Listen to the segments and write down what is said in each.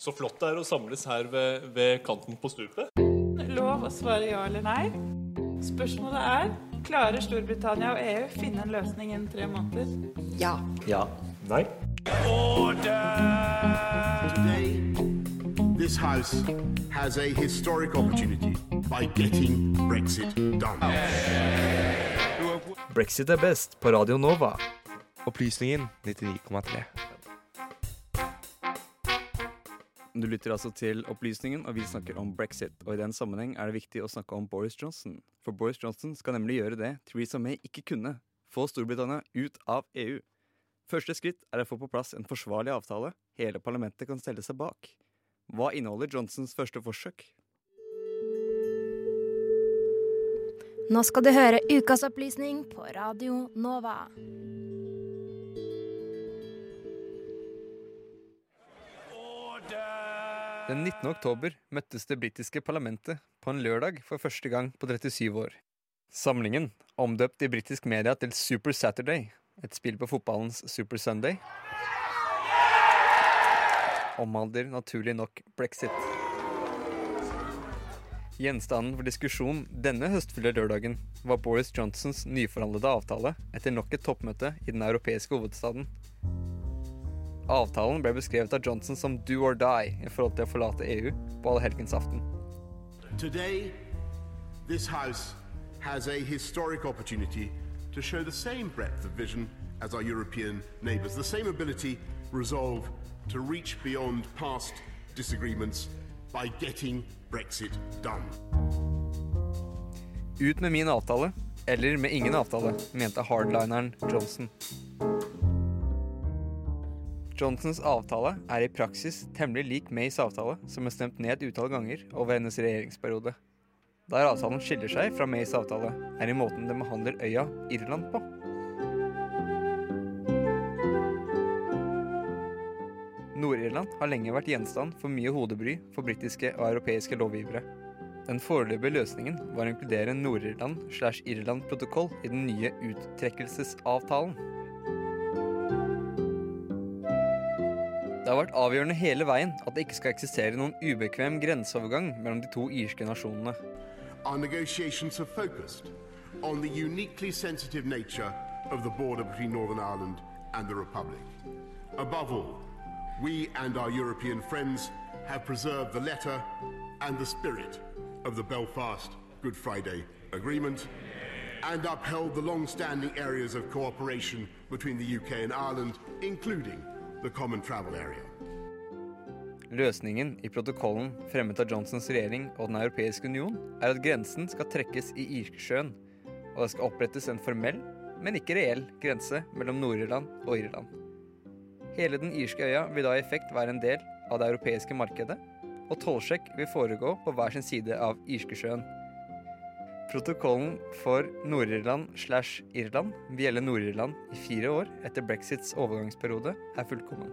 Så flott det er å samles her ved, ved kanten på stupet. Lov å svare ja eller nei. Spørsmålet er klarer Storbritannia og EU finne en løsning innen tre måneder. Ja. Ja. Nei. Today, this House has a historic opportunity by getting Brexit done. Brexit er best på Radio Nova. Opplysningen 99,3. Du lytter altså til Opplysningen, og vi snakker om brexit. Og i den sammenheng er det viktig å snakke om Boris Johnson. For Boris Johnson skal nemlig gjøre det Theresa May ikke kunne. Få Storbritannia ut av EU. Første skritt er å få på plass en forsvarlig avtale hele parlamentet kan stelle seg bak. Hva inneholder Johnsons første forsøk? Nå skal du høre ukas opplysning på Radio Nova. Den 19. oktober møttes det britiske parlamentet på en lørdag for første gang på 37 år. Samlingen, omdøpt i britisk media til Super Saturday, et spill på fotballens Super Sunday, omhandler naturlig nok brexit. Gjenstanden for diskusjon denne høstfulle lørdagen var Boris Johnsons nyforhandlede avtale etter nok et toppmøte i den europeiske hovedstaden. Avtalen ble beskrevet av Johnson som do or die i forhold til å forlate EU på allehelgensaften. Today, this House has a historic opportunity to show the same breadth of vision as our European neighbours, the same ability, resolve to reach beyond past disagreements by getting Brexit done. Ut med min avtale, eller med ingen avtale, mente hardlineren Johnson. Johnsons avtale er i praksis temmelig lik Mays avtale, som er stemt ned et utall ganger over hennes regjeringsperiode. Der avtalen skiller seg fra Mays avtale, er i måten den behandler øya Irland på. Nord-Irland har lenge vært gjenstand for mye hodebry for britiske og europeiske lovgivere. Den foreløpige løsningen var å inkludere Nord-Irland slash Irland-protokoll i den nye uttrekkelsesavtalen. Det har vært avgjørende hele veien at det ikke skal eksistere noen ubekvem grenseovergang mellom de to irske nasjonene. Our negotiations have focused on the uniquely sensitive nature of the border between Northern Ireland and the Republic. Above all, we and our European friends have preserved the letter and the spirit of the Belfast Good Friday Agreement and upheld the long standing areas of cooperation between the UK and Ireland, including Løsningen i protokollen fremmet av Johnsons regjering og Den europeiske union er at grensen skal trekkes i Irskesjøen, og det skal opprettes en formell, men ikke reell, grense mellom Nord-Irland og Irland. Hele den irske øya vil da i effekt være en del av det europeiske markedet, og tollsjekk vil foregå på hver sin side av Irskesjøen. Protokollen for Nord-Irland slash Irland vil gjelde Nord-Irland i fire år etter brexits overgangsperiode er fullkommen.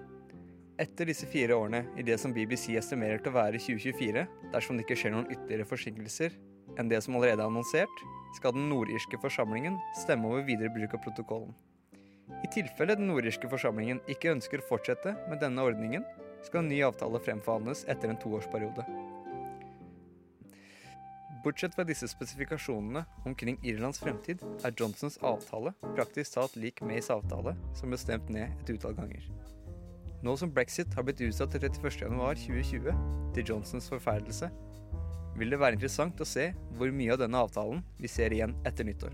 Etter disse fire årene i det som BBC estimerer til å være 2024, dersom det ikke skjer noen ytterligere forsinkelser enn det som allerede er annonsert, skal den nordirske forsamlingen stemme over videre bruk av protokollen. I tilfelle den nordirske forsamlingen ikke ønsker å fortsette med denne ordningen, skal en ny avtale fremforhandles etter en toårsperiode. Bortsett fra disse spesifikasjonene omkring Irlands fremtid, er Johnsons avtale praktisk talt lik Mays avtale, som ble stemt ned et utall ganger. Nå som brexit har blitt utsatt til 31.1.2020, til Johnsons forferdelse, vil det være interessant å se hvor mye av denne avtalen vi ser igjen etter nyttår.